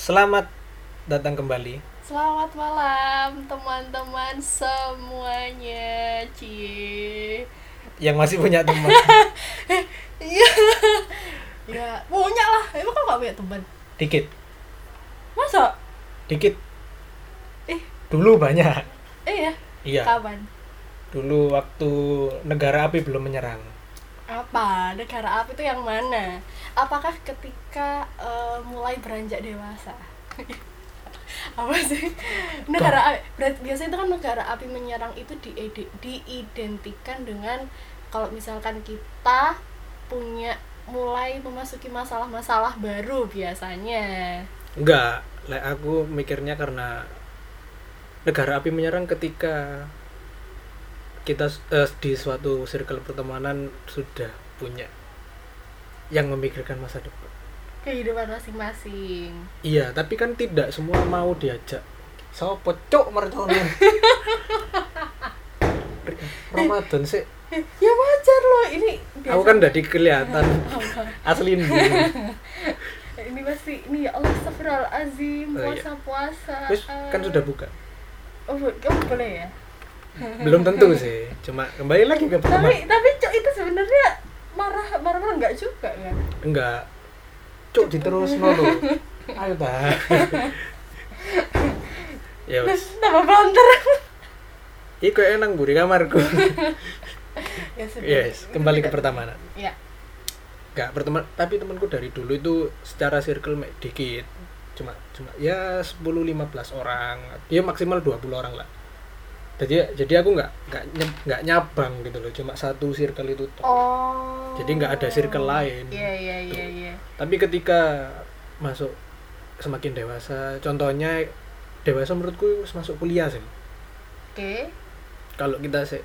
Selamat datang kembali. Selamat malam teman-teman semuanya Cie Yang masih punya teman. Iya Ya punya lah Emang kok gak punya teman? Dikit, Masa? dikit. Eh Dulu banyak. Eh ya Iya. Kapan? Dulu waktu negara api belum menyerang. Apa? Negara api itu yang mana? Apakah ketika eh, mulai beranjak dewasa? apa sih negara api biasanya itu kan negara api menyerang itu diide- diidentikan dengan kalau misalkan kita punya mulai memasuki masalah-masalah baru biasanya Enggak, like aku mikirnya karena negara api menyerang ketika kita eh, di suatu circle pertemanan sudah punya yang memikirkan masa depan. kehidupan masing-masing Iya, tapi kan tidak semua mau diajak. Sopo cuk mercone. Ramadan sih. ya wajar loh ini Aku kan udah kelihatan Apa? asli nih. ini pasti ini ya Allah Oh, iya. puasa puasa Terus kan sudah buka. oh kamu boleh ya Belum tentu sih. Cuma kembali lagi ke pertama. tapi tapi cok itu sebenarnya marah marah marah enggak juga kan Enggak. Cuk diterus nolo. Ayo ta. ya wes. tambah banter Iku enak bu di kamarku. ya yes, kembali ke pertemanan. ya Enggak, berteman tapi temanku dari dulu itu secara circle dikit. Cuma cuma ya 10 15 orang. Ya maksimal 20 orang lah. Jadi jadi aku nggak nggak nggak nyabang gitu loh, cuma satu circle itu oh Jadi nggak ada circle lain. iya iya iya iya Tapi ketika masuk semakin dewasa, contohnya dewasa menurutku masuk kuliah sih. oke Kalau kita sih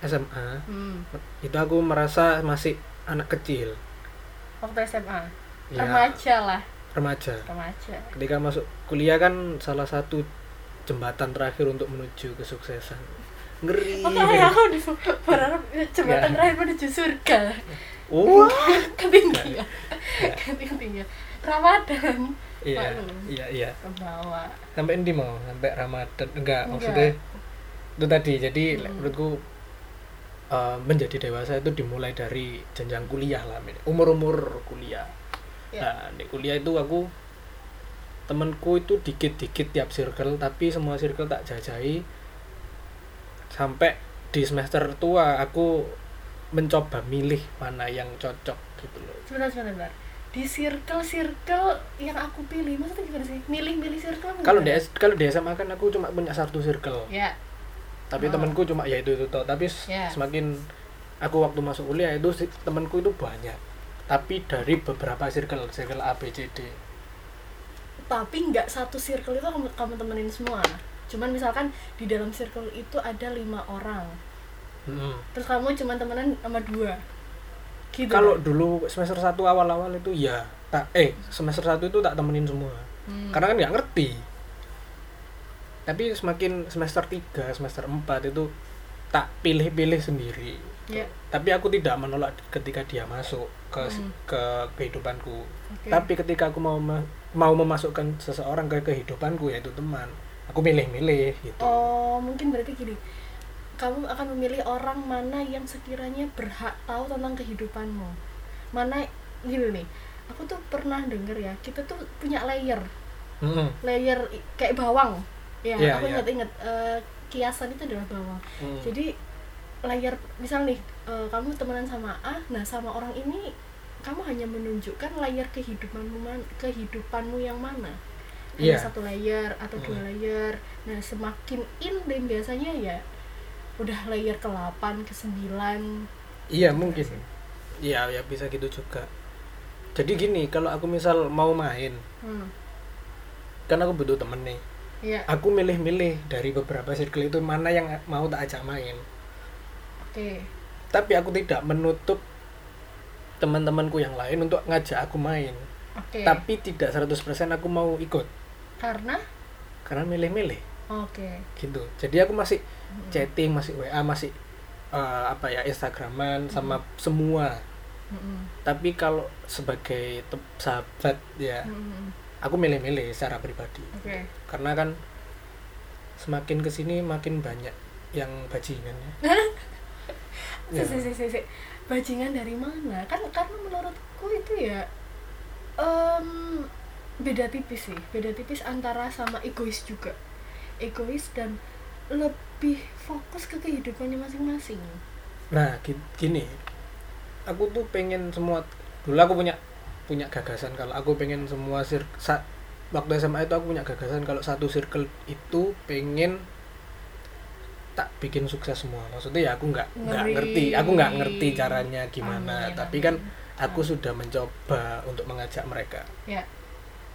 SMA, hmm. itu aku merasa masih anak kecil. waktu SMA Ya, remaja lah remaja. remaja ketika masuk kuliah kan salah satu jembatan terakhir untuk menuju kesuksesan. Ngeri makanya aku di berharap jembatan Ya. terakhir menuju surga. Oh ketinggian. Ya. ketinggian. Ramadan. Iya iya iya. Ke bawah sampai ini mau sampai ramadan? Enggak Enggak. maksudnya itu tadi. Jadi Hmm. menurutku uh, menjadi dewasa itu dimulai dari jenjang kuliah lah umur umur kuliah. Ya. nah di kuliah itu aku temenku itu dikit-dikit tiap circle tapi semua circle tak jajahi sampai di semester tua aku mencoba milih mana yang cocok gitu loh. Sebentar sebentar di circle circle yang aku pilih maksudnya gimana sih? Milih milih circle kalau di kalau di SMA kan aku cuma punya satu circle. Ya. Tapi Oh. temanku cuma ya itu itu toh. tapi Ya. semakin aku waktu masuk kuliah itu temanku itu banyak. Tapi dari beberapa circle circle A B C D tapi nggak satu circle itu kamu, kamu temenin semua. Cuman misalkan di dalam circle itu ada lima orang. Mm-mm. terus kamu cuma temenan sama dua. Gitu kalau kan? dulu semester satu awal-awal itu ya tak eh semester satu itu tak temenin semua. Hmm. karena kan nggak ngerti. Tapi semakin semester 3 semester 4 itu tak pilih-pilih sendiri. Ya tapi aku tidak menolak ketika dia masuk ke Hmm. ke kehidupanku oke. Tapi ketika aku mau me- mau memasukkan seseorang ke kehidupanku yaitu teman aku milih-milih gitu. Oh mungkin berarti gini. Kamu akan memilih orang mana yang sekiranya berhak tahu tentang kehidupanmu. Mana gini nih aku tuh pernah denger ya kita tuh punya layer. Mm-mm. layer i- kayak bawang. Ya Iya, aku iya. inget-inget eh, kiasan itu adalah bawang. Mm. jadi layer misal nih eh, kamu temenan sama A nah sama orang ini kamu hanya menunjukkan layer kehidupanmu man- kehidupanmu yang mana? Hanya Iya. satu layer atau dua Hmm. layer. Nah semakin in dan biasanya ya udah layer ke 8 ke 9 iya mungkin. Iya ya bisa gitu juga. Jadi gini kalau aku misal mau main hmm. kan aku butuh temen nih. Ya aku milih-milih dari beberapa circle itu mana yang mau tak ajak main. Oke. Tapi aku tidak menutup teman-temanku yang lain untuk ngajak aku main oke tapi tidak 100% aku mau ikut karena karena milih-milih oke gitu jadi aku masih Hmm. chatting masih WA masih eh, apa ya Instagraman sama semua Mm-mm. tapi kalau sebagai te- sahabat ya Mm-mm. aku milih-milih secara pribadi oke karena kan semakin ke sini makin banyak yang bajingan ya. Ya. si, si, si, si. Bajingan dari mana? Kan karena menurutku itu ya em, beda tipis sih. Beda tipis antara sama egois juga. Egois dan lebih fokus ke kehidupannya masing-masing. Nah, gi- gini. Aku tuh pengen semua dulu aku punya punya gagasan kalau aku pengen semua sir waktu SMA itu aku punya gagasan kalau satu circle itu pengen tak bikin sukses semua. Maksudnya ya aku nggak nggak ngerti, aku nggak ngerti caranya gimana. Amin, Tapi amin. kan aku sudah mencoba untuk mengajak mereka ya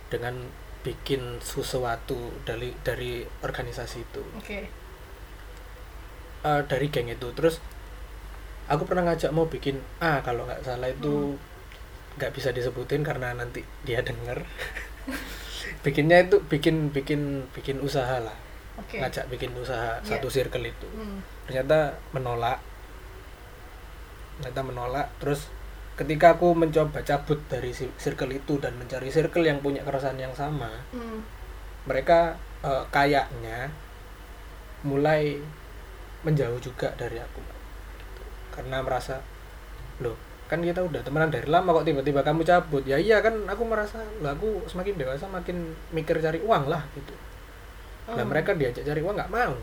dengan bikin sesuatu dari dari organisasi itu. oke eh, dari geng itu terus aku pernah ngajak mau bikin A kalau nggak salah itu nggak bisa disebutin karena nanti dia denger bikinnya itu bikin bikin bikin usaha lah oke. Ngajak bikin usaha Iya. satu circle itu. Hmm, ternyata menolak. Ternyata menolak. Terus ketika aku mencoba cabut dari circle itu dan mencari circle yang punya keresahan yang sama hmm, mereka eh, kayaknya mulai menjauh juga dari aku. Gitu. karena merasa loh kan kita udah temenan dari lama kok tiba-tiba kamu cabut. Ya iya kan aku merasa lah aku semakin dewasa makin mikir cari uang lah gitu nah oh. mereka diajak cari uang nggak mau.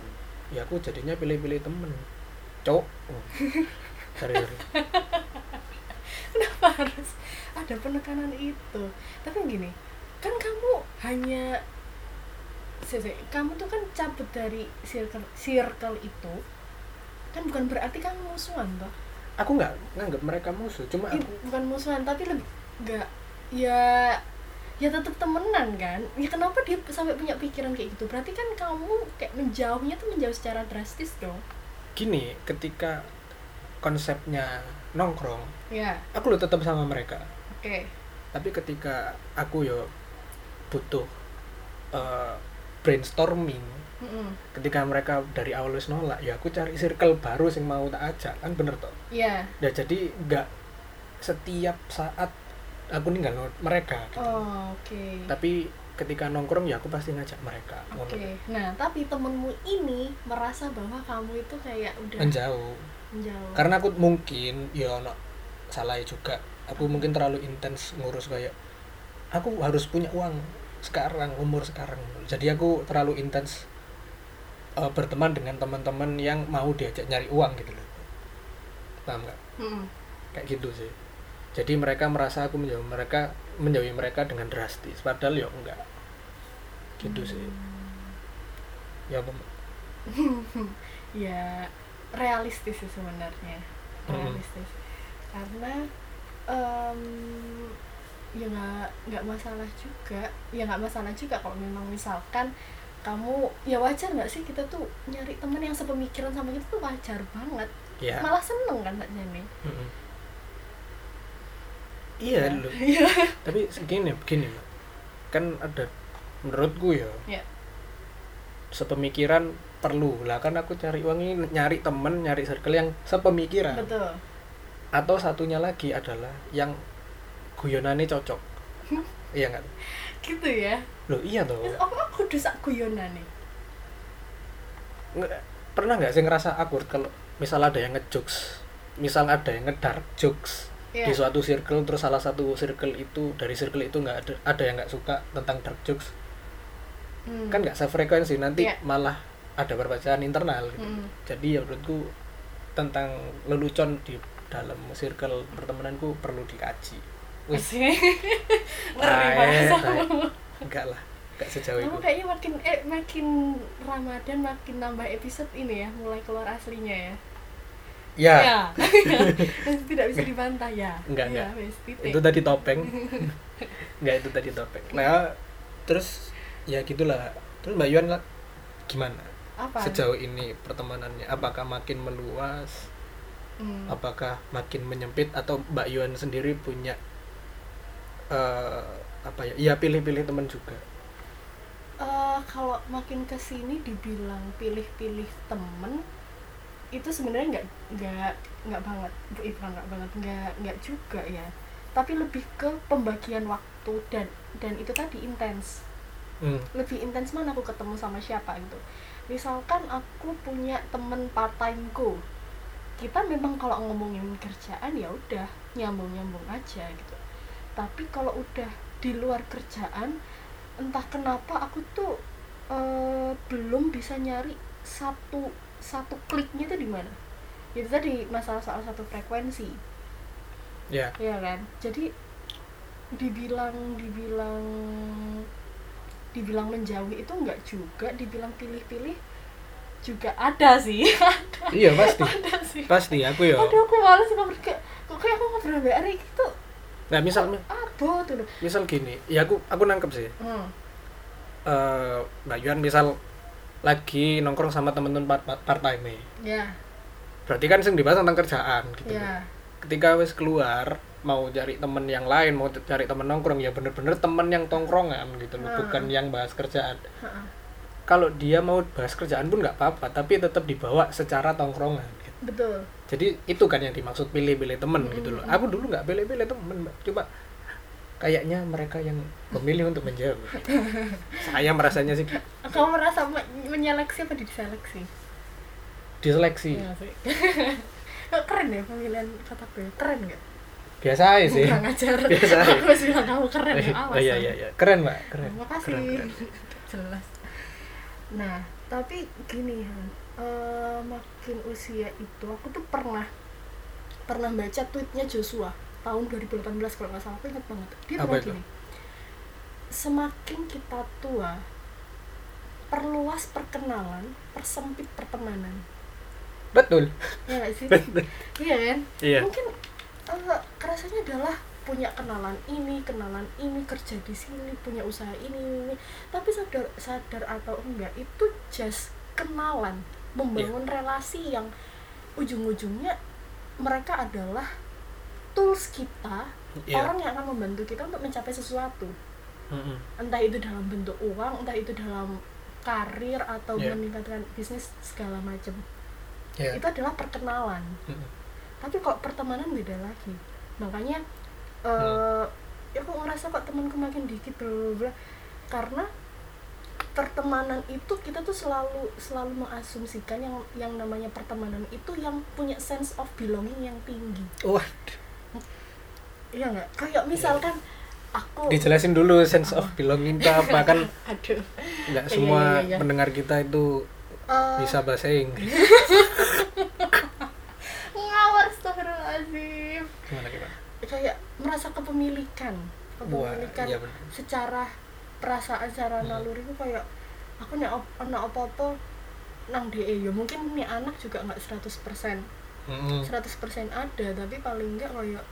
Ya aku jadinya pilih-pilih temen. Cowok Oh. cari cari. Kenapa harus ada penekanan itu? Tapi gini kan kamu hanya kamu tuh kan cabut dari circle circle itu kan bukan berarti kamu musuhan toh? Aku nggak nganggap mereka musuh cuma aku bukan musuhan tapi lebih nggak ya ya tetap temenan kan? Ya kenapa dia sampai punya pikiran kayak gitu? Berarti kan kamu kayak menjauhnya tuh menjauh secara drastis dong. Gini ketika konsepnya nongkrong ya. aku lo tetap sama mereka. Oke. Tapi ketika aku yo butuh eh, brainstorming Mm-mm. ketika mereka dari awal wis nolak ya aku cari circle baru yang mau tak ajak kan bener toh? Ya. Ya jadi nggak setiap saat aku ninggal mereka gitu. oh, oke tapi ketika nongkrong ya aku pasti ngajak mereka Oke, ngono. nah tapi temenmu ini merasa bahwa kamu itu kayak udah menjauh menjauh. karena aku mungkin ya ono salah juga aku mungkin terlalu intens ngurus kayak aku harus punya uang sekarang umur sekarang jadi aku terlalu intens eh, berteman dengan teman-teman yang mau diajak nyari uang gitu loh paham nggak Mm-mm. kayak gitu sih jadi mereka merasa aku menjauh mereka menjauhi mereka dengan drastis. Padahal ya enggak. Gitu sih. Ya apa Mbak? ya realistis sih sebenarnya. Mm-mm. realistis. Karena em, ya nggak nggak masalah juga. Ya nggak masalah juga kalau memang misalkan kamu ya wajar nggak sih kita tuh nyari teman yang sepemikiran sama kita tuh wajar banget. Ya. Malah seneng kan Kak Jani? Mm-mm. Iya Ya. loh tapi segini begini Mbak. kan ada menurutku ya ya sepemikiran perlu. Lah kan aku cari uang ini nyari temen nyari circle yang sepemikiran. Betul. Atau satunya lagi adalah yang guyonannya cocok. Iya nggak? Gitu ya? Loh iya Terus aku aku kudu sak guyonan nih Nggak- pernah nggak sih ngerasa awkward kalau misal ada yang ngejokes? Misal ada yang ngedark jokes Iya. di suatu circle terus salah satu circle itu dari circle itu nggak ada ada yang nggak suka tentang dark jokes Hmm. kan nggak sefrekuensi nanti Iya. malah ada perpecahan internal gitu. Hmm. jadi ya menurutku tentang lelucon di dalam circle pertemananku perlu dikaji Wih, ngeri tae. enggak lah enggak sejauh kamu itu kayaknya makin eh makin Ramadan makin nambah episode ini ya mulai keluar aslinya ya ya, ya. Tidak bisa dibantah ya. Enggak, ya, enggak. itu tadi topeng. Enggak itu tadi topeng. Nah terus ya gitulah. Terus mbak Yuan lah gimana? Apa? Sejauh ini pertemanannya apakah makin meluas? Hmm. apakah makin menyempit? Atau Mbak Yuan sendiri punya eh apa ya ya pilih-pilih teman juga? Eh, kalau makin ke sini dibilang pilih-pilih temen itu sebenarnya nggak nggak nggak banget Bu, eh, bukan nggak banget nggak nggak juga ya. Tapi lebih ke pembagian waktu dan dan itu tadi intens. Hmm. lebih intens mana aku ketemu sama siapa gitu. Misalkan aku punya temen part timeku kita memang kalau ngomongin kerjaan ya udah nyambung nyambung aja gitu. Tapi kalau udah di luar kerjaan entah kenapa aku tuh eh, belum bisa nyari satu satu kliknya itu di mana? Itu tadi masalah soal satu frekuensi. Ya. Ya kan? Jadi dibilang dibilang dibilang menjauhi itu enggak juga dibilang pilih-pilih juga ada sih. Iya pasti. Ada sih. Pasti aku ya. Aduh aku males ngobrol kayak kok kayak aku ngobrol sama Ari gitu? Nah misal abo tuh misal gini ya aku aku nangkep sih. Hmm. eh Mbak Yuan misal lagi nongkrong sama temen-temen part, part, part time ya berarti kan sing dibahas tentang kerjaan gitu ya ketika wis keluar mau cari temen yang lain mau cari temen nongkrong ya bener-bener temen yang tongkrongan gitu loh Hmm. bukan yang bahas kerjaan Ha-ha. kalau dia mau bahas kerjaan pun nggak apa-apa tapi tetap dibawa secara tongkrongan gitu. betul jadi itu kan yang dimaksud pilih-pilih temen Mm-mm. gitu loh aku dulu nggak pilih-pilih temen Mbak. cuma kayaknya mereka yang memilih untuk menjauh saya merasanya sih. Kamu merasa me- menyeleksi apa diseleksi? Diseleksi. Sih. Kok keren ya pemilihan kataku ya keren gak? biasa aja sih. Kurang ajar. Biasa aja. Aku harus bilang kamu keren ya awas oh, iya ya. iya iya. Keren mbak. Keren. Makasih. keren, keren. Jelas. Nah, tapi gini Han, eh, makin usia itu aku tuh pernah pernah baca tweetnya Joshua tahun 2018 kalau nggak salah aku ingat banget. Dia Apa bilang itu? gini. Semakin kita tua, perluas perkenalan, persempit pertemanan. betul Ya nggak sih? betul iya kan? iya mungkin eh, kerasanya adalah punya kenalan ini kenalan ini kerja di sini punya usaha ini, ini. tapi sadar sadar atau enggak itu just kenalan membangun relasi yang ujung-ujungnya mereka adalah tools kita Iya. orang yang akan membantu kita untuk mencapai sesuatu Mm-mm. entah itu dalam bentuk uang entah itu dalam karir atau Iya. meningkatkan bisnis segala macam Iya. itu adalah perkenalan Mm-mm. tapi kalau pertemanan beda lagi makanya eh Hmm. ya aku ngerasa kok temanku makin dikit bla bla karena pertemanan itu kita tuh selalu selalu mengasumsikan yang yang namanya pertemanan itu yang punya sense of belonging yang tinggi wah iya nggak? Kayak misalkan aku dijelasin dulu sense of belonging itu apa kan aduh. nggak Iya, semua iya, iya. pendengar kita itu Eh, bisa bahasa Inggris. Ngawur astagfirullahaladzim. Gimana gimana? Kayak merasa kepemilikan. Wah, kepemilikan iya bener. secara perasaan secara Hmm. naluri itu kayak aku nek op- ana apa-apa nang DE ya mungkin nih anak juga nggak 100% Mm-mm. 100% ada tapi paling enggak kayak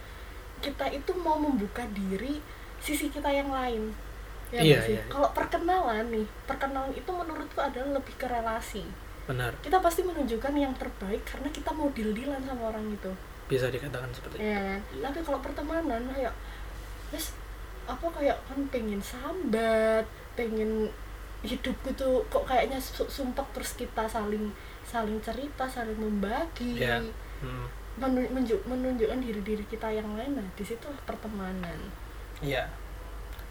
kita itu mau membuka diri sisi kita yang lain ya Iya, sih? iya, iya. kalau perkenalan nih perkenalan itu menurutku adalah lebih ke relasi benar kita pasti menunjukkan yang terbaik karena kita mau deal-dealan sama orang itu bisa dikatakan seperti itu ya kan? tapi kalau pertemanan kayak wes apa kayak kan pengen sambat pengen hidupku tuh kok kayaknya su- sumpek terus kita saling saling cerita saling membagi Ya. Mm. Menu- menunjuk- menunjukkan diri diri kita yang lain nah di situlah pertemanan iya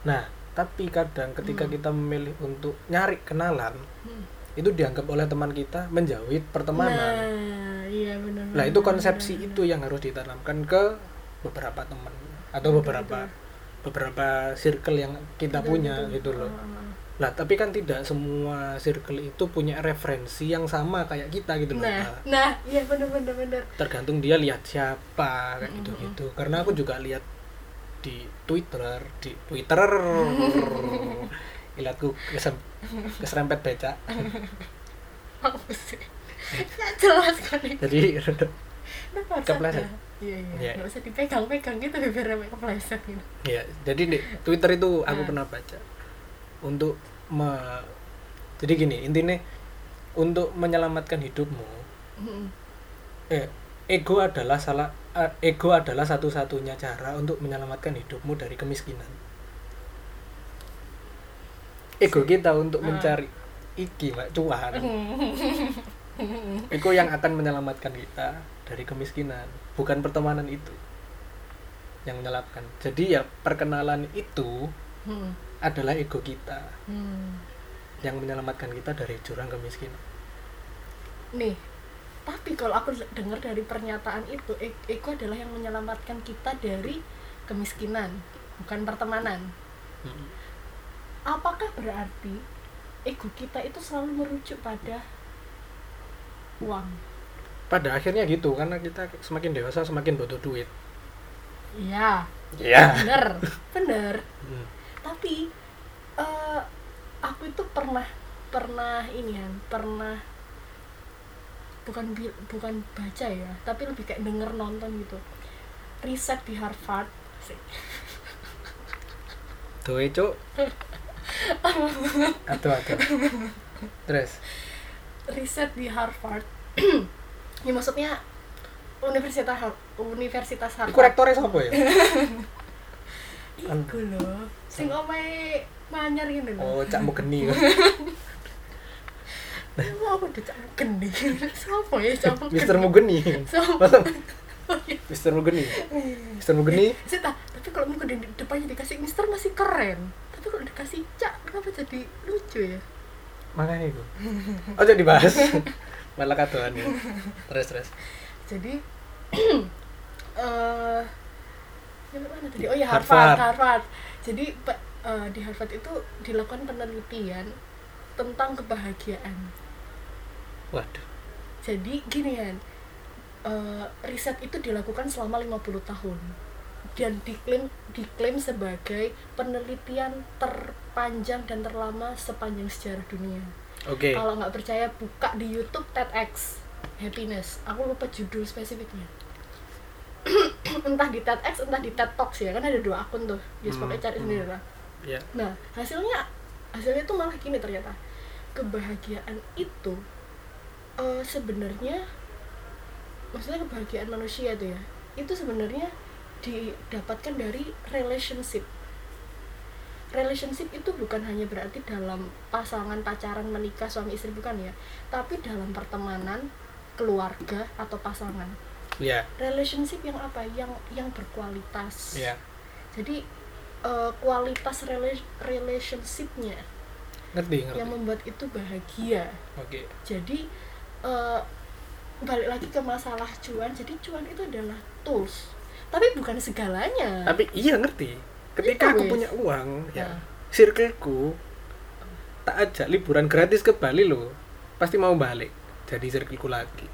nah tapi kadang ketika Hmm. kita memilih untuk nyari kenalan Hmm. itu dianggap oleh teman kita menjauhi pertemanan nah iya benar Nah itu konsepsi benar, itu yang harus ditanamkan ke beberapa teman atau beberapa beberapa circle yang kita Betul, punya betul. gitu loh. Ah, ah, ah. Lah tapi kan tidak semua circle itu punya referensi yang sama kayak kita gitu loh. nah Nah, iya benar benar benar tergantung dia lihat siapa kayak gitu gitu. Karena aku juga lihat di Twitter di Twitter lihatku kesem, keserempet beca. apa sih jelas kali Jadi Kepleset. Iya, iya. Iya. Nggak usah dipegang-pegang gitu biar kepleset gitu. ya jadi di Twitter itu aku Nah. pernah baca untuk me- jadi gini intinya untuk menyelamatkan hidupmu Mm-mm. eh ego adalah salah eh, ego adalah satu-satunya cara untuk menyelamatkan hidupmu dari kemiskinan ego kita untuk Ah. mencari iki mbak cuan ego yang akan menyelamatkan kita dari kemiskinan bukan pertemanan itu yang menyelapkan jadi ya perkenalan itu Hmm. Adalah ego kita. Hmm. yang menyelamatkan kita dari jurang kemiskinan. Nih tapi kalau aku dengar dari pernyataan itu e- ego adalah yang menyelamatkan kita dari kemiskinan bukan pertemanan. Mm. apakah berarti ego kita itu selalu merujuk pada uang? Pada akhirnya gitu karena kita semakin dewasa semakin butuh duit. Iya. Ya bener. Bener. Hmm. Tapi eh, aku itu pernah pernah ini kan pernah bukan bukan baca ya tapi lebih kayak denger nonton gitu. Riset di Harvard. Asik. tuh itu atau atau terus? Riset di Harvard. Ya maksudnya Universitas Har- Universitas Iku Harvard rektornya siapa ya Iku loh. Sing omae manyar gini loh oh cak mau geni mau aku udah cak geni siapa ya siapa Mister Mugeni. Siapa? Mister Mugeni. Mister Mugeni. Sita, tapi kalau muka di depannya dikasih Mister masih keren. Tapi kalau dikasih Cak, kenapa jadi lucu ya? makanya itu. Oh jadi bahas malah katuan ya. Terus terus. Jadi eh mana tadi? Oh ya Harvard. Harvard, Harvard. Jadi eh, di Harvard itu dilakukan penelitian tentang kebahagiaan. waduh Jadi gini kan, eh, riset itu dilakukan selama 50 tahun dan diklaim diklaim sebagai penelitian terpanjang dan terlama sepanjang sejarah dunia. oke Kalau nggak percaya buka di YouTube TEDx Happiness. Aku lupa judul spesifiknya. entah di TEDx, entah di TED Talks ya, kan ada dua akun tuh. Just Hmm, pakai cari sendiri lah. ya Nah, hasilnya hasilnya tuh malah gini ternyata. Kebahagiaan itu eh, sebenarnya maksudnya kebahagiaan manusia tuh ya. Itu sebenarnya didapatkan dari relationship. Relationship itu bukan hanya berarti dalam pasangan pacaran menikah suami istri bukan ya, tapi dalam pertemanan, keluarga atau pasangan. Ya Relationship yang apa? Yang yang berkualitas. Ya jadi eh, kualitas rela- relationshipnya ngerti ngerti. yang membuat itu bahagia. Oke. Jadi eh, balik lagi ke masalah cuan. Jadi cuan itu adalah tools. Tapi bukan segalanya. Tapi iya ngerti. Ketika Iya, aku wes. punya uang ya Nah. circleku tak ajak liburan gratis ke Bali lo pasti mau balik jadi circleku lagi.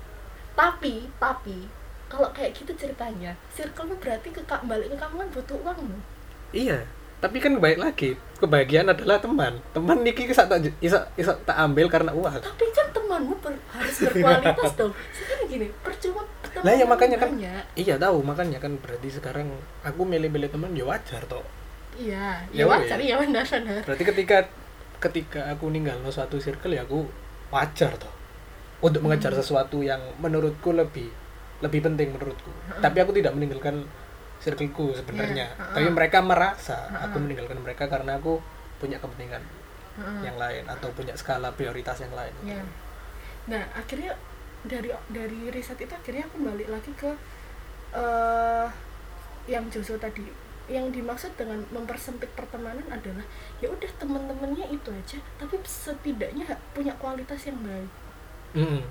Tapi tapi kalau kayak gitu ceritanya circle berarti ke balik ke kamu kan butuh uang loh. iya tapi kan baik lagi kebahagiaan adalah teman teman niki bisa tak bisa, bisa tak ambil karena uang tapi kan temanmu ber- harus berkualitas dong sekarang gini percuma teman lah ya makanya kan banyak. iya tahu makanya kan berarti sekarang aku milih-milih teman ya wajar toh iya Ya ya wajar wes. ya benar benar berarti ketika ketika aku ninggal suatu circle ya aku wajar toh untuk mengejar Hmm. sesuatu yang menurutku lebih lebih penting menurutku tapi aku tidak meninggalkan circleku sebenarnya Ya, ha-ha. tapi mereka merasa aku Ha-ha. meninggalkan mereka karena aku punya kepentingan Heeh. yang lain atau punya skala prioritas yang lain Ya. Nah, akhirnya dari dari riset itu akhirnya aku balik lagi ke eh yang Joso tadi. Yang dimaksud dengan mempersempit pertemanan adalah ya udah teman-temannya itu aja, tapi setidaknya punya kualitas yang baik. Mm-mm.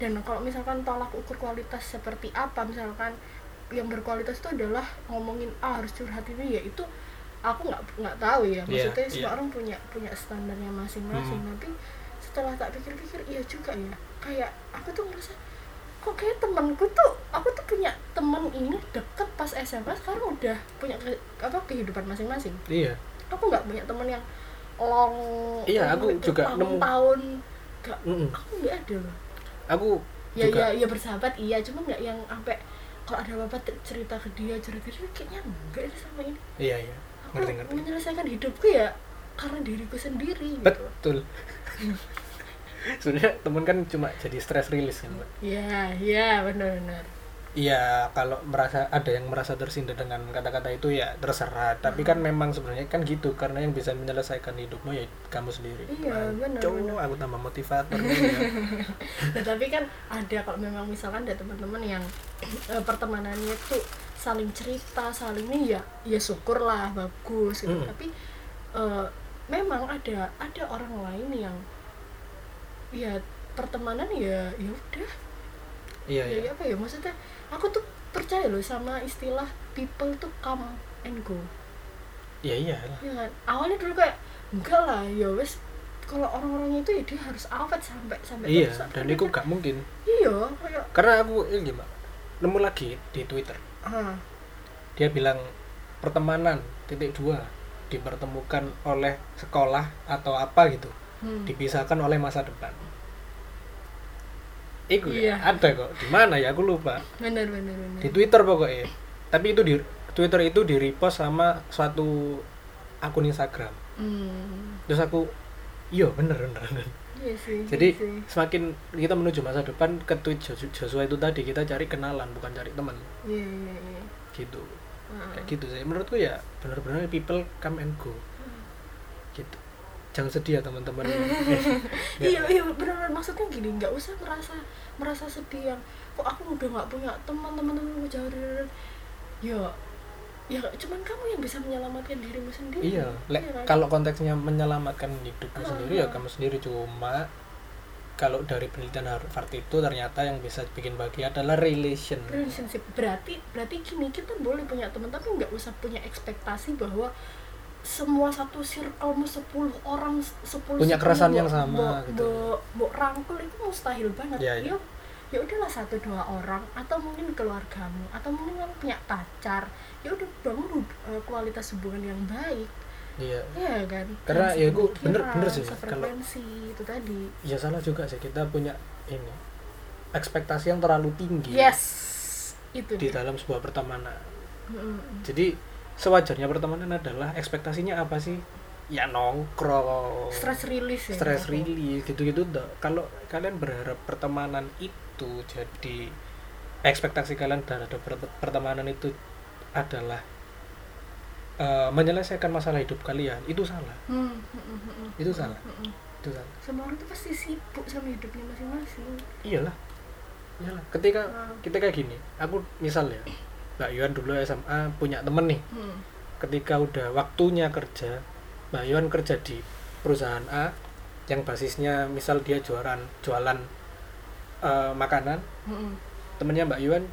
Dan kalau misalkan tolak ukur kualitas seperti apa, misalkan yang berkualitas itu adalah ngomongin ah harus curhat ini ya itu aku nggak nggak tahu ya Iya, maksudnya iya. semua orang punya punya standarnya masing-masing Hmm. tapi setelah tak pikir-pikir iya juga ya kayak aku tuh ngerasa kok kayak temanku tuh aku tuh punya teman ini deket pas SMA sekarang udah punya ke- apa kehidupan masing-masing iya aku nggak punya teman yang long Iya, aku juga nemu. tahun nggak Mm-mm. aku nggak ada loh aku ya juga ya ya bersahabat iya. Cuma nggak yang sampai kalau ada apa apa cerita ke dia cerita ke dia kayaknya enggak ini sama ini. Iya iya. Aku ngerti ngerti. menyelesaikan hidupku ya karena diriku sendiri gitu. Betul. Sebenarnya temen kan cuma jadi stress release kan Mbak. ya ya benar-benar Iya, kalau merasa ada yang merasa tersindir dengan kata-kata itu ya terserah. Tapi kan memang sebenarnya kan gitu karena yang bisa menyelesaikan hidupmu ya kamu sendiri. Iya, benar, Cowok, benar. aku tambah motivator. ya. nah tapi kan ada kalau memang misalkan ada teman-teman yang eh, pertemanannya tuh saling cerita saling ini ya ya syukurlah bagus gitu Mm. tapi eh, memang ada ada orang lain yang ya pertemanan ya ya udah iya ya, iya. apa ya maksudnya aku tuh percaya loh sama istilah people tuh come and go. Iya iya ya kan? Awalnya dulu kayak enggak lah ya wes kalau orang-orangnya itu ya dia harus awet sampai sampai iya terus. dan itu gak mungkin. Iya kayak karena aku ini gimana nemu lagi di Twitter. Ah dia bilang pertemanan titik dua dipertemukan oleh sekolah atau apa gitu hmm. dipisahkan oleh masa depan Iku Iya. ya, ada kok. Di mana ya aku lupa. bener bener bener Di Twitter pokoknya. Tapi itu di Twitter itu di repost sama suatu akun Instagram. hmm. Terus aku, iya bener bener. bener. iya sih Jadi iya sih. semakin kita menuju masa depan ke tweet Joshua itu tadi kita cari kenalan bukan cari teman iya iya iya gitu. Kayak gitu sih. Menurutku ya benar-benar people come and go. Jangan sedih ya teman-teman. iya iya benar maksudnya gini nggak usah merasa merasa sedih yang kok aku udah nggak punya teman teman teman jauh dari ya ya cuman kamu yang bisa menyelamatkan dirimu sendiri Iya, Iya kan? kalau konteksnya menyelamatkan hidupmu Ah, sendiri ya ah. kamu sendiri cuma kalau dari penelitian Harvard itu ternyata yang bisa bikin bahagia adalah relation. relationship berarti berarti gini kita boleh punya teman tapi nggak usah punya ekspektasi bahwa semua satu circlemu 10 orang 10 Punya keresahan yang sama mbok- gitu. mbok- mbok rangkul itu mustahil banget Iya, iya. ya ya udahlah satu dua orang atau mungkin keluargamu atau mungkin kamu punya pacar ya udah bangun uh, kualitas hubungan yang baik Iya. ya kan Karena ya sepemikiran, bener- bener sih, sefrekuensi itu tadi Ya salah juga sih kita punya ini ekspektasi yang terlalu tinggi yes itu di dalam sebuah pertemanan. Mm-mm. Jadi sewajarnya pertemanan adalah ekspektasinya apa sih? Ya nongkrong. stress release ya stress aku. release gitu-gitu kalau kalian berharap pertemanan itu jadi ekspektasi kalian terhadap per- pertemanan itu adalah eh, menyelesaikan masalah hidup kalian itu salah Hmm, hmm, hmm, hmm. itu salah Hmm, hmm. itu salah semua orang tuh pasti sibuk sama hidupnya masing-masing iyalah iyalah ketika Hmm. kita kayak gini aku misal ya Mbak Yuan dulu SMA punya temen nih hmm. ketika udah waktunya kerja Mbak Yuan kerja di perusahaan A yang basisnya misal dia jualan jualan eh, makanan Hmm. temennya Mbak Yuan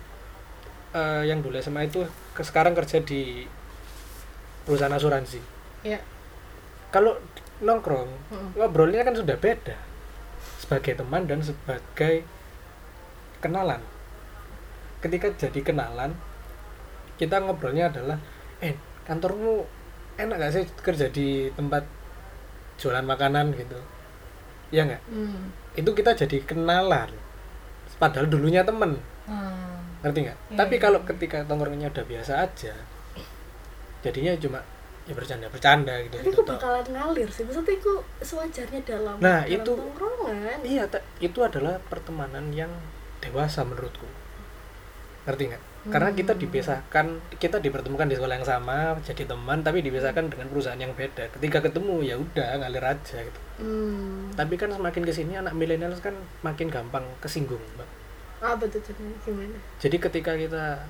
eh, yang dulu SMA itu ke sekarang kerja di perusahaan asuransi ya kalau nongkrong Hmm. ngobrolnya kan sudah beda sebagai teman dan sebagai kenalan ketika jadi kenalan kita ngobrolnya adalah eh kantormu enak gak sih kerja di tempat jualan makanan? gitu. Ya nggak? Hmm. itu kita jadi kenalan. Padahal dulunya temen. Hmm. ngerti nggak? Iya, tapi iya, kalau ketika tongkrongnya udah biasa aja jadinya cuma ya bercanda bercanda gitu tapi gitu. itu toh. bakalan ngalir sih. Maksudnya itu sewajarnya dalam Nah, dalam itu- tongkrongan. iya itu adalah pertemanan yang dewasa menurutku. Ngerti nggak karena kita Hmm. dipisahkan kita dipertemukan di sekolah yang sama jadi teman tapi dipisahkan dengan perusahaan yang beda. Ketika ketemu ya udah ngalir aja gitu. Hmm. tapi kan semakin ke sini anak milenial kan makin gampang kesinggung mbak. Ah betul betul. Gimana? Jadi ketika kita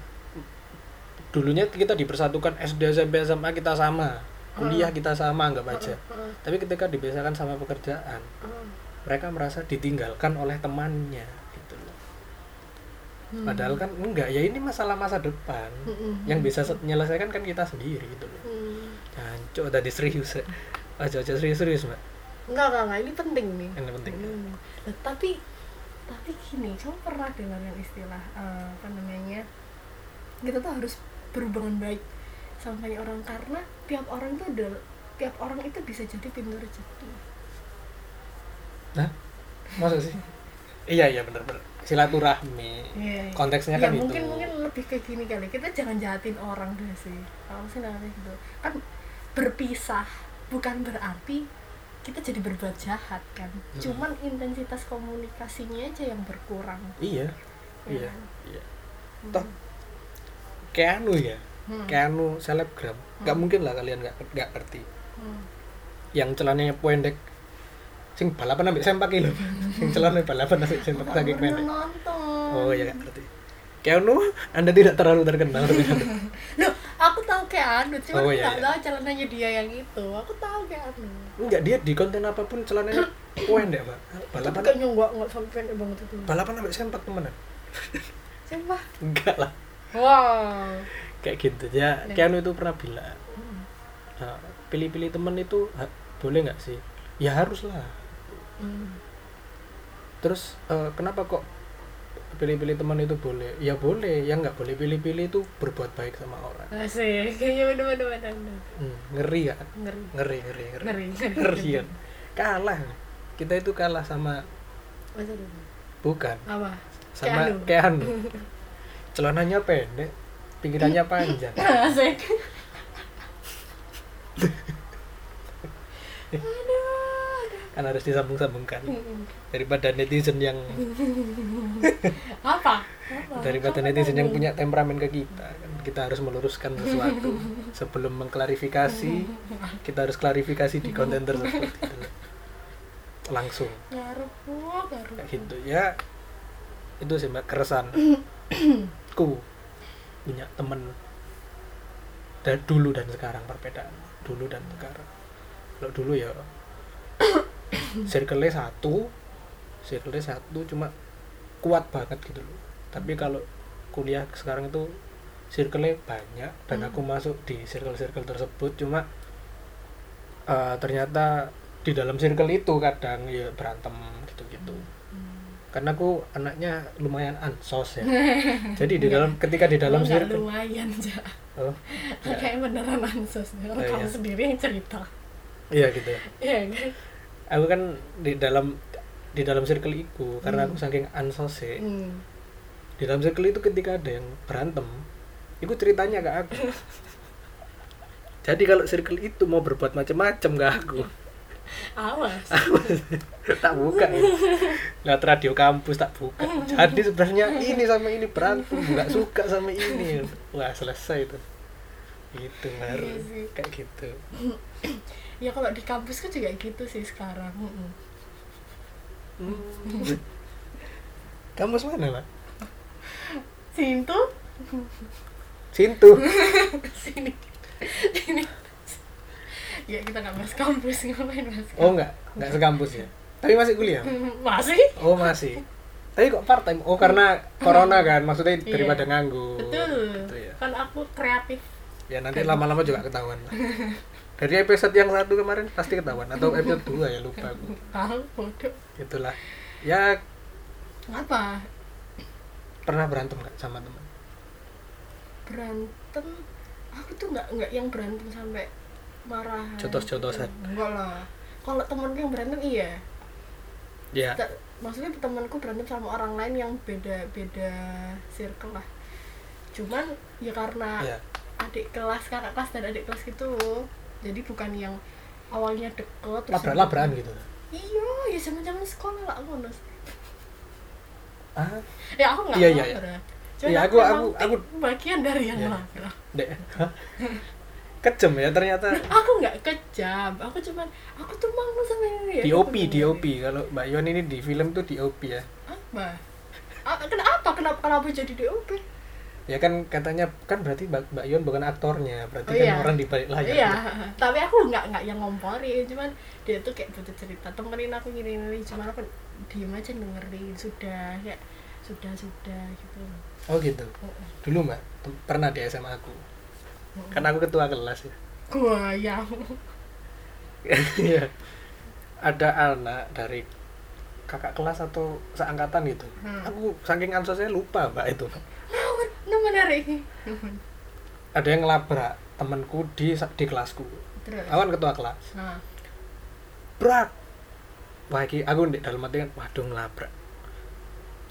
dulunya kita dipersatukan SD SMP SMA kita sama. Kuliah kita sama anggap aja. Heeh, tapi ketika dipisahkan sama pekerjaan mereka merasa ditinggalkan oleh temannya Hmm. padahal kan enggak ya ini masalah masa depan. Hmm, yang hmm, bisa menyelesaikan kan kita sendiri gitu loh. Hmm. Jancuk tadi serius aja aja serius serius mbak. Enggak enggak enggak. Ini penting nih. Ini penting Hmm. Nah, tapi tapi gini kamu pernah dengar yang istilah eh, apa namanya? Kita tuh harus berhubungan baik sama banyak orang karena tiap orang itu adalah tiap orang itu bisa jadi pintu rezeki. Nah masa sih iya iya bener bener. Silaturahmi. Iya, iya. konteksnya ya kan mungkin itu mungkin lebih kayak gini kali. Kita jangan jahatin orang deh sih. Kalau sih namanya gitu? Kan berpisah bukan berarti kita jadi berbuat jahat kan? Hmm. cuman intensitas komunikasinya aja yang berkurang. Iya. Ya iya iya. Hmm. toh kayak anu ya Hmm. kayak anu selebgram. Nggak Hmm. mungkin lah kalian nggak nggak ngerti. Hmm. yang celananya pendek sing balapan ambil sempak lho sing celana balapan ambil sempak saking pernah pendek nonton oh iya ngerti Keanu anda tidak terlalu terkenal Loh, aku tahu kayak anu, cuma Oh, iya, iya. tahu celananya dia yang itu. Aku tahu kayak anu. enggak dia di konten apa pun celananya pendek pak Tapi balapan kayaknya nggak nggak sampai pendek banget itu. balapan sampai sempat temenan Siapa? enggak lah Wow. kayak gitu ya Nah. Keanu itu pernah bilang pilih-pilih temen itu boleh nggak sih ya harus lah Hmm. terus eh, kenapa kok pilih-pilih teman itu boleh ya boleh yang nggak boleh pilih-pilih itu berbuat baik sama orang Asik, kayaknya bener-bener bener. Hmm, ngeri kan Ngeri. ngeri ngeri ngeri Ngeri, ngeri. ngeri kan kalah kita itu kalah sama bukan Apa? sama Keanu. Keanu celananya pendek pinggirannya panjang Asik. Kan harus disambung-sambungkan. Daripada netizen yang Apa? Apa? daripada Apa netizen yang punya temperamen ke kita kan kita harus meluruskan sesuatu. Sebelum mengklarifikasi kita harus klarifikasi di konten tersebut. Gitu langsung wah, garuk. kayak gitu. Ya itu sih mbak keresan ku punya temen. Dari dulu dan sekarang perbedaan. Dulu dan sekarang. Kalau dulu ya circle satu circle satu cuma kuat banget gitu loh. Tapi kalau kuliah sekarang itu circle banyak dan Hmm. aku masuk di circle-circle tersebut cuma eh, ternyata di dalam circle itu kadang ya berantem gitu-gitu. Hmm. karena aku anaknya lumayan ansos ya. Jadi di dalam ketika di dalam Lo nggak circle lumayan aja oh, kayak beneran ansos. Oh, orang iya. kamu sendiri yang cerita. Iya gitu ya. Iya kan aku kan di dalam di dalam circle itu karena aku Hmm. saking ansos ya hmm. di dalam circle itu ketika ada yang berantem itu ceritanya ke aku. Jadi kalau circle itu mau berbuat macam-macam ke aku. Awas. Tak buka ya. lihat radio kampus tak buka. Jadi sebenarnya ini sama ini berantem nggak suka sama ini. Wah selesai tuh itu baru Iya sih. kayak gitu. Ya kalau di kampus kan juga gitu sih sekarang. Hmm. kampus mana pak Sintu. Sintu. Sini. Sini. Ya kita nggak bahas kampus ngapain bahas oh nggak. Nggak sekampus ya? Tapi masih kuliah? Masih? Oh masih. Tapi kok part time oh karena corona kan? Maksudnya daripada nganggur. Betul. Gitu ya. Kan aku kreatif ya nanti lama-lama juga ketahuan lah. Dari episode yang satu kemarin pasti ketahuan atau episode dua ya lupa aku. Bodoh. Itulah. Ya apa? pernah berantem nggak sama teman berantem? Aku tuh nggak nggak yang berantem sampai marah. Jotos-jotosan. enggak lah. Kalau temenku yang berantem iya. Ya. Ta- maksudnya temanku berantem sama orang lain yang beda beda circle lah. Cuman ya karena ya adik kelas kakak kelas dan adik kelas gitu. Jadi bukan yang awalnya deket terus labrak-labrakan gitu? Iya ya zaman zaman sekolah lah ngono ah? Ya aku nggak Iya, iya, iya. labrak. Cuman Iya, aku, aku- aku- aku- bagian dari yang Iya. labrak. Dek Hah? kejem ya ternyata. Aku nggak kejam aku cuman aku tuh mau sama ini ya. DOP aku DOP kalau Mbak Yon ini di film tuh DOP ya. Apa? Ah, kenapa? Kenapa kenapa jadi DOP ya kan katanya kan berarti Mbak Mbak Yon bukan aktornya berarti Oh, kan iya. orang di balik layar. Iya tapi aku nggak nggak yang ngomporin cuman dia tuh kayak butuh cerita temenin aku gini gini cuman aku diem aja dengerin sudah kayak sudah sudah gitu. Oh gitu? Oh, dulu Mbak pernah di SMA aku? Kan aku ketua kelas ya. Gua yang Iya. ada anak dari kakak kelas atau seangkatan gitu. Hmm. aku saking ansosnya lupa mbak itu nah menarik. Ada yang ngelabrak temanku di di kelasku. Terus? Awan ketua kelas. Nah brak wah iki aku di dalam hati kan waduh ngelabrak.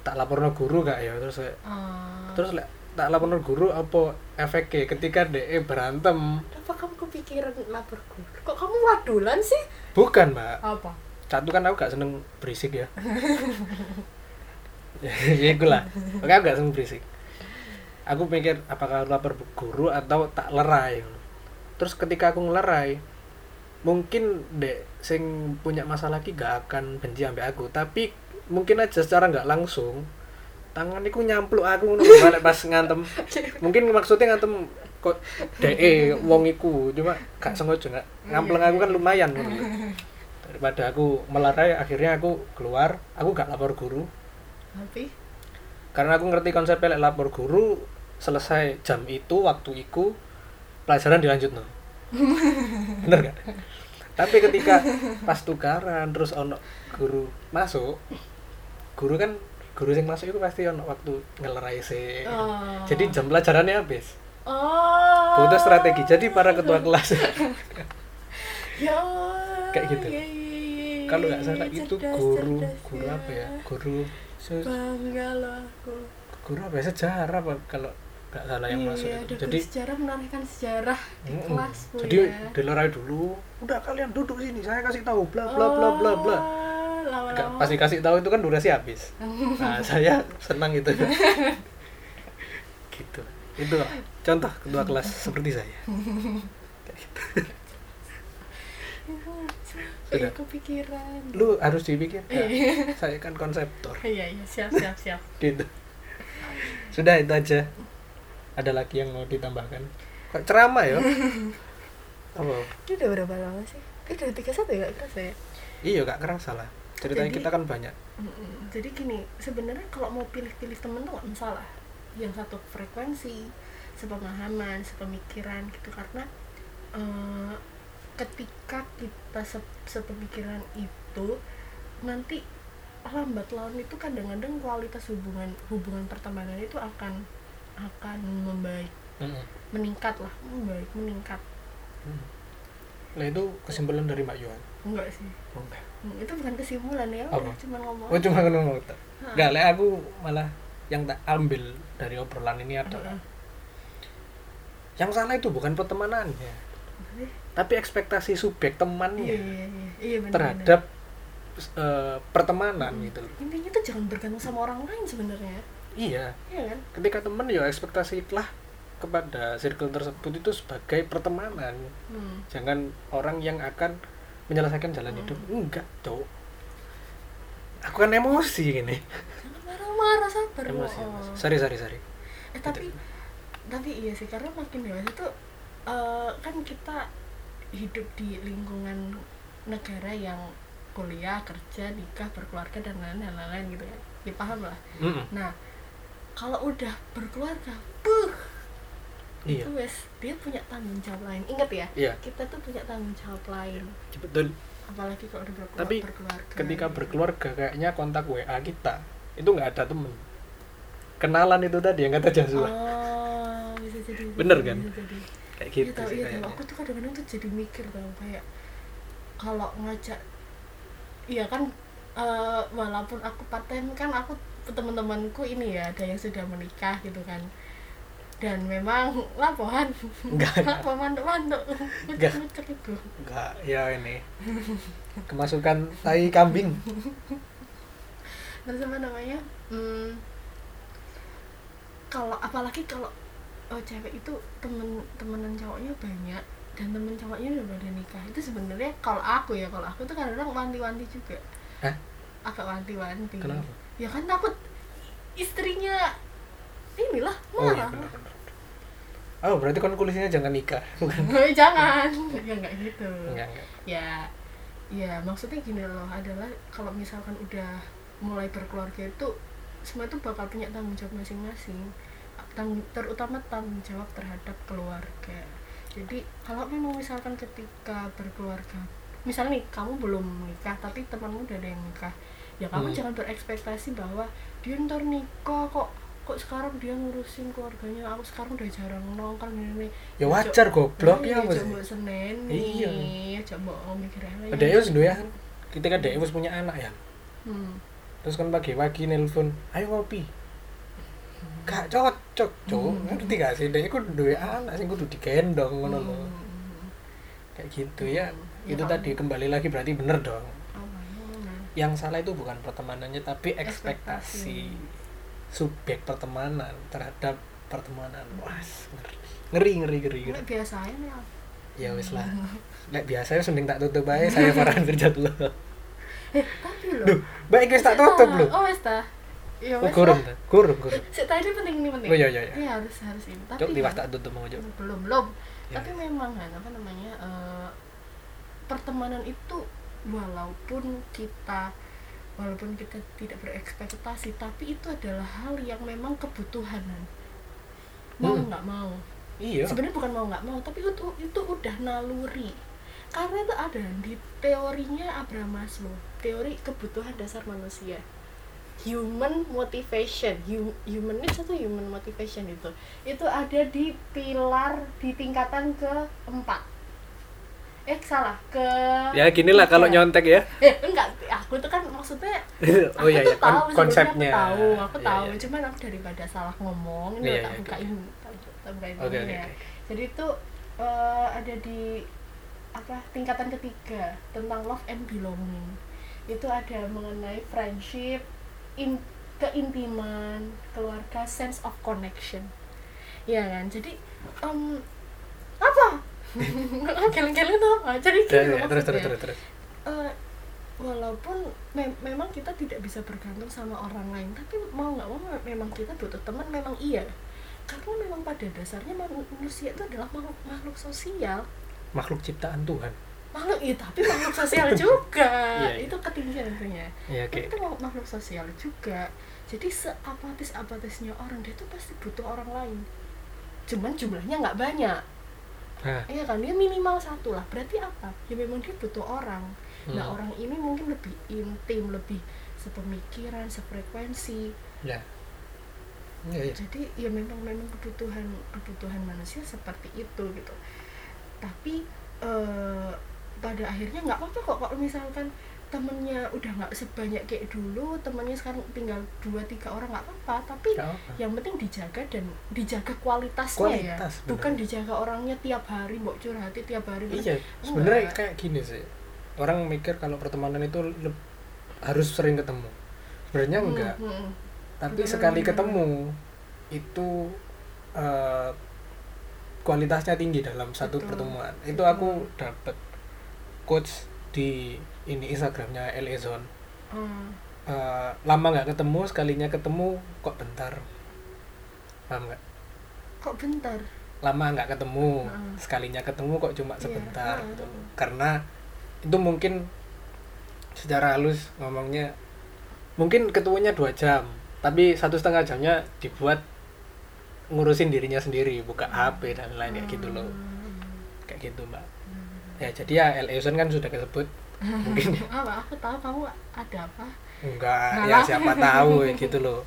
Tak lapor guru gak ya? Terus kayak ah, terus lek tak lapor guru apa efeknya ketika DE berantem? Apa kamu kepikiran lapor guru? Kok kamu wadulan sih? Bukan mbak. Apa? Satu kan aku gak seneng berisik ya. Ya itu lah. Oke aku gak seneng berisik aku mikir apakah aku lapor guru atau tak lerai terus ketika aku ngelerai mungkin dek sing punya masalah lagi gak akan benci sampai aku. Tapi mungkin aja secara nggak langsung tangan iku nyampluk aku balik pas ngantem. Mungkin maksudnya ngantem kok DE wong iku cuma gak sengaja nggak. Ngampleng aku kan lumayan daripada aku melarai akhirnya aku keluar. Aku gak lapor guru. Tapi? Karena aku ngerti konsep lek lapor guru selesai jam itu waktu itu pelajaran dilanjut no bener gak? Tapi ketika pas tukaran terus ono guru masuk guru kan guru yang masuk itu pasti ono waktu ngelerai sih oh. jadi jam pelajarannya habis. Oh. Butuh strategi. Jadi para ketua kelas. Ya Allah, Kayak gitu. iya, iya, iya, kalau nggak salah itu cerdas, guru cerdas guru apa ya? guru bangga loh aku. Guru apa ya? Sejarah apa kalau nggak salah yang iya, masuk ada itu jadi sejarah menorehkan sejarah di Mm-mm. kelas Bu, jadi ya. dilerai dulu udah kalian duduk sini saya kasih tahu bla bla bla bla bla Oh, lama-lama. Nggak, pasti kasih tahu itu kan durasi habis nah saya senang gitu gitu itu contoh ketua kelas seperti saya. Iya, Sudah. kepikiran lu harus dipikir Iya. saya kan konseptor iya iya siap siap siap gitu sudah itu aja ada lagi yang mau ditambahkan? Kok ceramah ya? Apa? Ini udah berapa lama sih? Ini udah tiga satu ya? Gak kerasa ya? Iya gak kerasa lah. Ceritanya Jadi- kita kan banyak. Jadi gini sebenarnya kalau mau pilih-pilih temen tuh gak masalah. Yang satu frekuensi sepemahaman sepemikiran gitu. Karena eh, ketika kita se- sepemikiran itu nanti lambat laun itu kadang-kadang kualitas hubungan hubungan pertemanan itu akan akan membaik Mm-mm. meningkat lah membaik meningkat. Nah itu kesimpulan dari Mbak Yuan? Enggak sih. Oh, enggak. Hmm, itu bukan kesimpulan ya cuma ngomong oh cuma ngomong enggak lah aku malah yang tak ambil dari obrolan ini adalah Heeh. yang salah itu bukan pertemanannya Maksudnya? tapi ekspektasi subjek iya temannya iya iya iya. Benar terhadap eh, pertemanan gitu loh. intinya tuh jangan bergantung sama orang lain sebenarnya iya. Iya kan? Ketika teman ya ekspektasi lah kepada circle tersebut itu sebagai pertemanan. Hmm. jangan orang yang akan menyelesaikan jalan Hmm. hidup. Enggak cowok aku kan emosi gini. Marah-marah sabar. Emosi, Wo. emosi. sorry sorry sorry. Eh tapi tapi iya sih karena makin dewasa tuh eh, kan kita hidup di lingkungan negara yang kuliah kerja nikah berkeluarga dan lain-lain gitu kan ya paham lah. Mm-mm. nah kalau udah berkeluarga buh. Iya. Itu wes dia punya tanggung jawab lain. Ingat ya iya. kita tuh punya tanggung jawab lain. Betul apalagi kalau udah berkeluarga, Tapi berkeluarga. ketika berkeluarga kayaknya kontak WA kita itu nggak ada temen. Kenalan itu tadi yang kata Joshua oh bisa jadi bisa Bener kan? bisa jadi. kayak Iya gitu tau, sih iya kayaknya. Aku tuh kadang-kadang tuh jadi mikir tau kayak kalau ngajak, iya kan eh, walaupun aku time kan aku teman-temanku ini ya ada yang sudah menikah gitu kan. Dan memang laporan. Enggak. laporan mantuk-mantuk. Enggak. ngucek itu enggak ya ini. Kemasukan tai kambing. Terus apa namanya hmm, kalau apalagi kalau oh, cewek itu temen temenan cowoknya banyak dan temen cowoknya udah pada nikah. Itu sebenarnya kalau aku ya kalau aku tuh kadang-kadang wanti-wanti juga. Hah? agak wanti-wanti. Kenapa ya kan takut istrinya inilah oh iya marah. benar oh berarti konklusinya jangan nikah bukan? Eh, jangan. Ya nggak gitu. Enggak enggak ya ya maksudnya gini loh adalah kalau misalkan udah mulai berkeluarga itu semua itu bakal punya tanggung jawab masing-masing. Tanggung terutama tanggung jawab terhadap keluarga. Jadi kalau memang misalkan ketika berkeluarga misalnya nih kamu belum nikah tapi temanmu udah ada yang nikah ya kamu Hmm. jangan berekspektasi bahwa dia ntar nikah kok kok sekarang dia ngurusin keluarganya aku sekarang udah jarang nongkrong ini ya wajar goblok ya apa sih coba senen Iya. coba mikir apa ada ya ya kan ketika dia wis punya anak ya hmm. terus kan pagi-pagi nelpon ayo ngopi gak cocok cok Hmm. ngerti gak sih dia itu dua anak sih kudu digendong ngono Hmm. kayak gitu ya Ya, itu Pak. tadi kembali lagi berarti bener dong ya? Yang salah itu bukan pertemanannya tapi ekspektasi subjek pertemanan terhadap pertemanan wah ngeri ngeri ngeri ngeri, ngeri. biasanya ya. ya wis lah Lek biasanya sending tak tutup aja saya Farhan lo Eh, tapi loh. Duh, baik wis tak tutup lo Oh, wis ta. ya oh lah. ta? gurung gurung Sik, tadi penting ini penting oh iya iya iya Iya, harus harus ini tapi cok liwat kan- tak tutup mau cok belum belum Ya, tapi ya. memang kan apa namanya eh, pertemanan itu walaupun kita walaupun kita tidak berekspektasi tapi itu adalah hal yang memang kebutuhan. Mau Hmm. nggak mau. Iya. Sebenarnya bukan mau nggak mau tapi itu itu udah naluri. Karena itu ada di teorinya Abraham Maslow teori kebutuhan dasar manusia. Human motivation Hu- human needs atau human motivation itu. Itu ada di pilar di tingkatan keempat eh salah. Ke ya gini lah kalau nyontek ya. Eh enggak. Aku tuh kan maksudnya oh iya aku iya. Tuh tahu kon- konsepnya. aku tahu aku Iya, tahu. iya. cuman aku daripada salah ngomong ini Iya, tak iya, bukain tak, tak bukain Oke, oke, ininya. oke. jadi itu eh, ada di apa tingkatan ketiga tentang love and belonging. Itu ada mengenai friendship in, keintiman keluarga sense of connection. Ya kan? Jadi em, apa geleng-geleng tuh apa? Jadi Ya, gini ya, terus terus terus terus. Eh, walaupun mem- memang kita tidak bisa bergantung sama orang lain tapi mau nggak mau memang kita butuh teman memang iya. Karena memang pada dasarnya manu- manusia itu adalah makhluk, makhluk sosial. Makhluk ciptaan Tuhan. Makhluk iya tapi makhluk sosial juga. Iya, iya. itu ketinggian tentunya ya oke itu makhluk, makhluk sosial juga. Jadi seapatis apatisnya orang dia tuh pasti butuh orang lain. Cuman jumlahnya nggak banyak nah Iya kan? Dia minimal satu lah. Berarti apa? Ya memang dia butuh orang. Nah Hmm. orang ini mungkin lebih intim lebih sepemikiran sefrekuensi. Ya. Ya ya jadi ya memang memang kebutuhan kebutuhan manusia seperti itu gitu. Tapi eh, pada akhirnya nggak apa-apa kok kalau misalkan temennya udah nggak sebanyak kayak dulu temennya sekarang tinggal dua tiga orang nggak apa-apa. Tapi apa. yang penting dijaga dan dijaga kualitasnya ya. Kualitas, bener. bukan dijaga orangnya tiap hari mbok curhati tiap hari. Iya sebenarnya kayak gini sih. Orang mikir kalau pertemanan itu harus sering ketemu. Sebenarnya Hmm, enggak. hmm, tapi Benar, sekali ketemu itu eh, kualitasnya tinggi dalam satu Betul. pertemuan. Itu aku dapat quotes di ini Instagramnya Elezon Hmm. Eh, lama nggak ketemu sekalinya ketemu kok bentar paham nggak kok bentar lama nggak ketemu Heeh. sekalinya ketemu kok cuma Iya, sebentar heeh. gitu. karena itu mungkin secara halus ngomongnya mungkin ketemunya dua jam tapi satu setengah jamnya dibuat ngurusin dirinya sendiri buka HP dan lain kayak gitu loh Hmm. kayak gitu mbak ya jadi ya Elison kan sudah kesebut mungkin. Apa? Aku tahu kamu ada apa? Enggak ya siapa tahu ya gitu loh.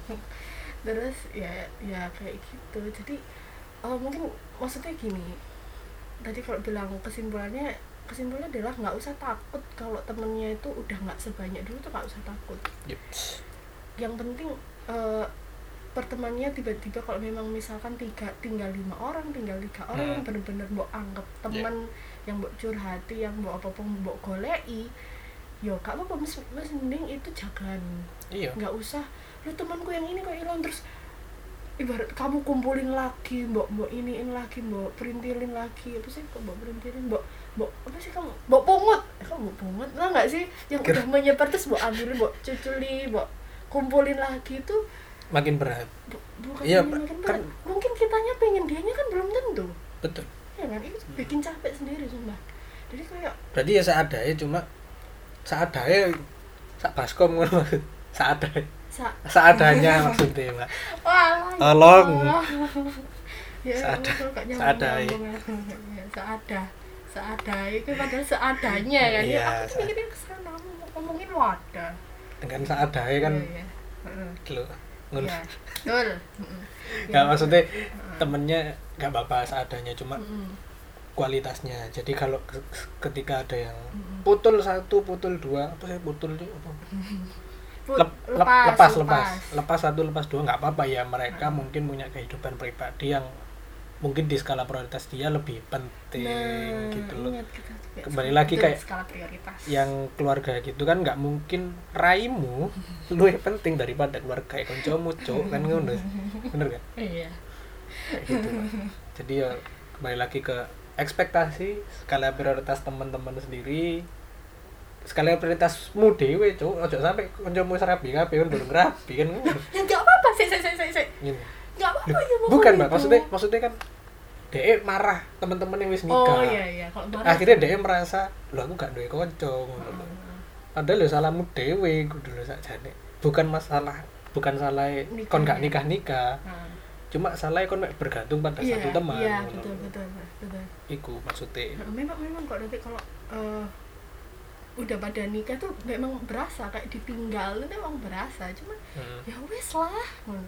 Terus ya ya kayak gitu. Jadi eh, mungkin maksudnya gini. Tadi kalau bilang kesimpulannya kesimpulannya adalah nggak usah takut kalau temennya itu udah nggak sebanyak dulu tuh nggak usah takut. Yang penting eh, pertemanannya tiba-tiba kalau memang misalkan tiga tinggal lima orang tinggal tiga orang Hmm. yang bener-bener mau anggap teman yang mau curhati yang mau apa pun mau golei yo kak apa mas, mas mending itu jangan iya. Nggak usah lu temanku yang ini kok hilang terus ibarat kamu kumpulin lagi mbok mbok iniin lagi mbok perintilin lagi apa sih kok mbok perintilin mbok mbok apa sih kamu mbok pungut. Eh, kamu mbok pungut? Lah nggak sih? Yang Kira- udah menyebar terus mbok ambilin mbok cuculi mbok kumpulin lagi itu makin berat. Bu- bukan Iya, makin kan- berat. mungkin kitanya pengen dianya kan belum tentu. Betul ya kan itu bikin capek sendiri sumpah. Jadi kayak berarti ya seadanya cuma seadanya sak baskom ngono maksud. Seadanya sa seadanya maksudnya mbak Tolong. ya Seada- Allah, kok nyambung- seadai. nyambung. Ya, seada seada itu padahal seadanya kan. Ya aku tuh mikirnya ke sana ngomongin wadah. Dengan seadanya kan Iya, iya. Heeh. lo Iya, betul. Heeh. nggak Iya. maksudnya temennya nggak apa-apa seadanya cuma Heeh. kualitasnya. Jadi kalau ke- ketika ada yang putul satu putul dua apa sih putul itu apa? Lep- lep- lepas, lepas lepas. lepas. Satu lepas dua nggak apa-apa ya. Mereka mungkin punya kehidupan pribadi yang mungkin di skala prioritas dia lebih penting Nah, gitu loh. ingat kita juga Kembali lagi kayak skala prioritas. yang keluarga gitu kan nggak mungkin raimu lebih penting daripada keluarga koncomu cok kan ngono. Bener kan? Iya. Kayak gitu loh. jadi ya kembali lagi ke ekspektasi skala prioritas teman-teman sendiri. Sekalian prioritasmu dhewe cuk ojo sampe kancamu wis rapi kabeh kan durung rapi kan nggak apa-apa sih sih sih sih. Nggak apa-apa ya bukan mbak. maksudnya maksudnya kan DE marah teman-teman yang wis nikah. Oh iya iya. Kalau marah akhirnya DE merasa lo aku gak duwe kanca ngono lho. padahal ya salahmu dhewe kudu lho sakjane bukan masalah bukan salah kon gak ya. nikah nikah Nah, cuma salah kon bergantung pada iya satu teman iya ngono betul betul betul. Iku maksudnya. Nah, memang memang kok nanti kalau eh, udah pada nikah tuh memang berasa kayak ditinggal itu memang berasa. Cuma Hmm. ya wes lah Hmm.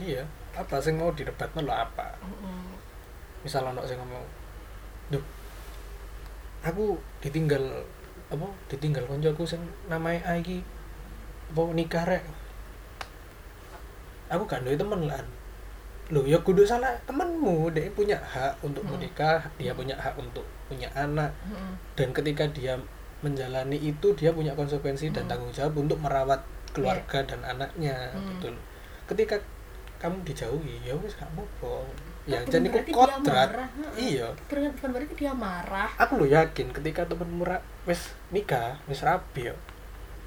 Iya apa sih mau didebat lo apa Mm-mm. misal ono sing ngomong duh aku ditinggal apa ditinggal koncoku sing namanya A iki apa nikah rek aku gak duwe temen lah Loh ya kudu salah temenmu dia punya hak untuk Hmm. menikah dia punya hak untuk punya anak Mm-mm. dan ketika dia menjalani itu dia punya konsekuensi dan Hmm. tanggung jawab untuk merawat keluarga dan anaknya Hmm. betul ketika kamu dijauhi. Ya wis gak apa-apa. Ya jadi dia kodrat. iya. Bukan bukan berarti dia marah. Aku lo yakin ketika temenmu ra- wis nikah wis rapi ya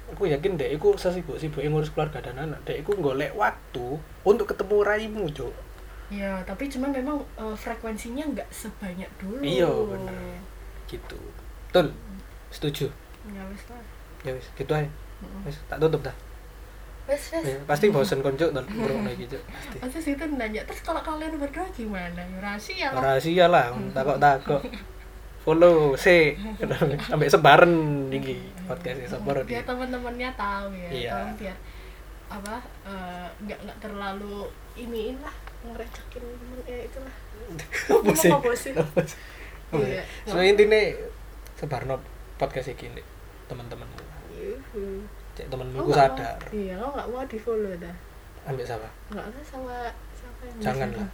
aku yakin deh iku sesibuk sibuk ngurus keluarga dan anak. Deh iku golek waktu untuk ketemu raimu cuk. Ya tapi cuman memang eh, frekuensinya nggak sebanyak dulu. Iya, bener. gitu. Betul. Setuju. Ya wes lah. Ya wis gitu aja. Mm-mm. wis tak tutup dah wes wes. Ya, pasti bosen konco dan burung lagi cuk pasti. Pasti situ nanya terus kalau kalian berdua gimana? Rahasia lah. Rahasia lah takok takok follow se sampai sebaran iki podcast sebar di biar teman-temannya tahu ya Iya. tahu biar apa eh, nggak nggak terlalu iniin lah ngerecekin temen eh itulah. Apa sih? Apa sih? Iya. sebenarnya intinya sebarno podcast iki nih teman-temanmu. Cek temenmu Oh, nggak sadar. mau- iya lo nggak mau di follow dah. Ambil siapa? Nggak ada sama siapa yang Jangan lah.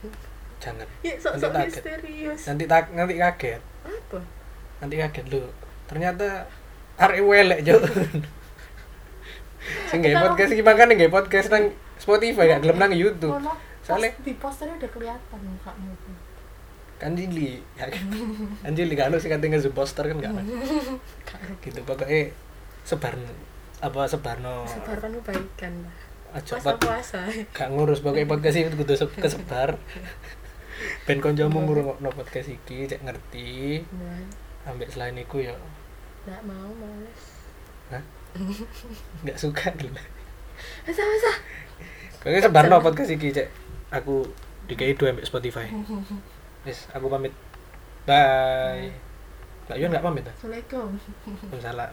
jangan. Ya sok Nanti kaget. misterius. Nanti tak nanti kaget. Apa? Nanti kaget lu ternyata arek welek jo sing Kita- podcast iki makane gawe podcast nang Spotify gak gelem nang YouTube. Soalnya- di posternya udah kelihatan mukanya kan jili ya kan? Kan jili kan sih katanya nge poster kan gak gitu pokoknya sebar apa sebarno? Sebarkan kebaikan lah aja puasa puasa. Gak ngurus pokoknya podcast ini kudu se- kesebar. Ben koncomu ngurungokno podcast iki cek ngerti. Ambek selain iku ya. Nggak mau males Hah? nggak suka gitu masa masa pokoknya sebarno podcast iki cek. Aku dikai dua ambek Spotify. Wis, aku pamit. Bye. Mbak Yun nggak pamit assalamualaikum. Waalaikumsalam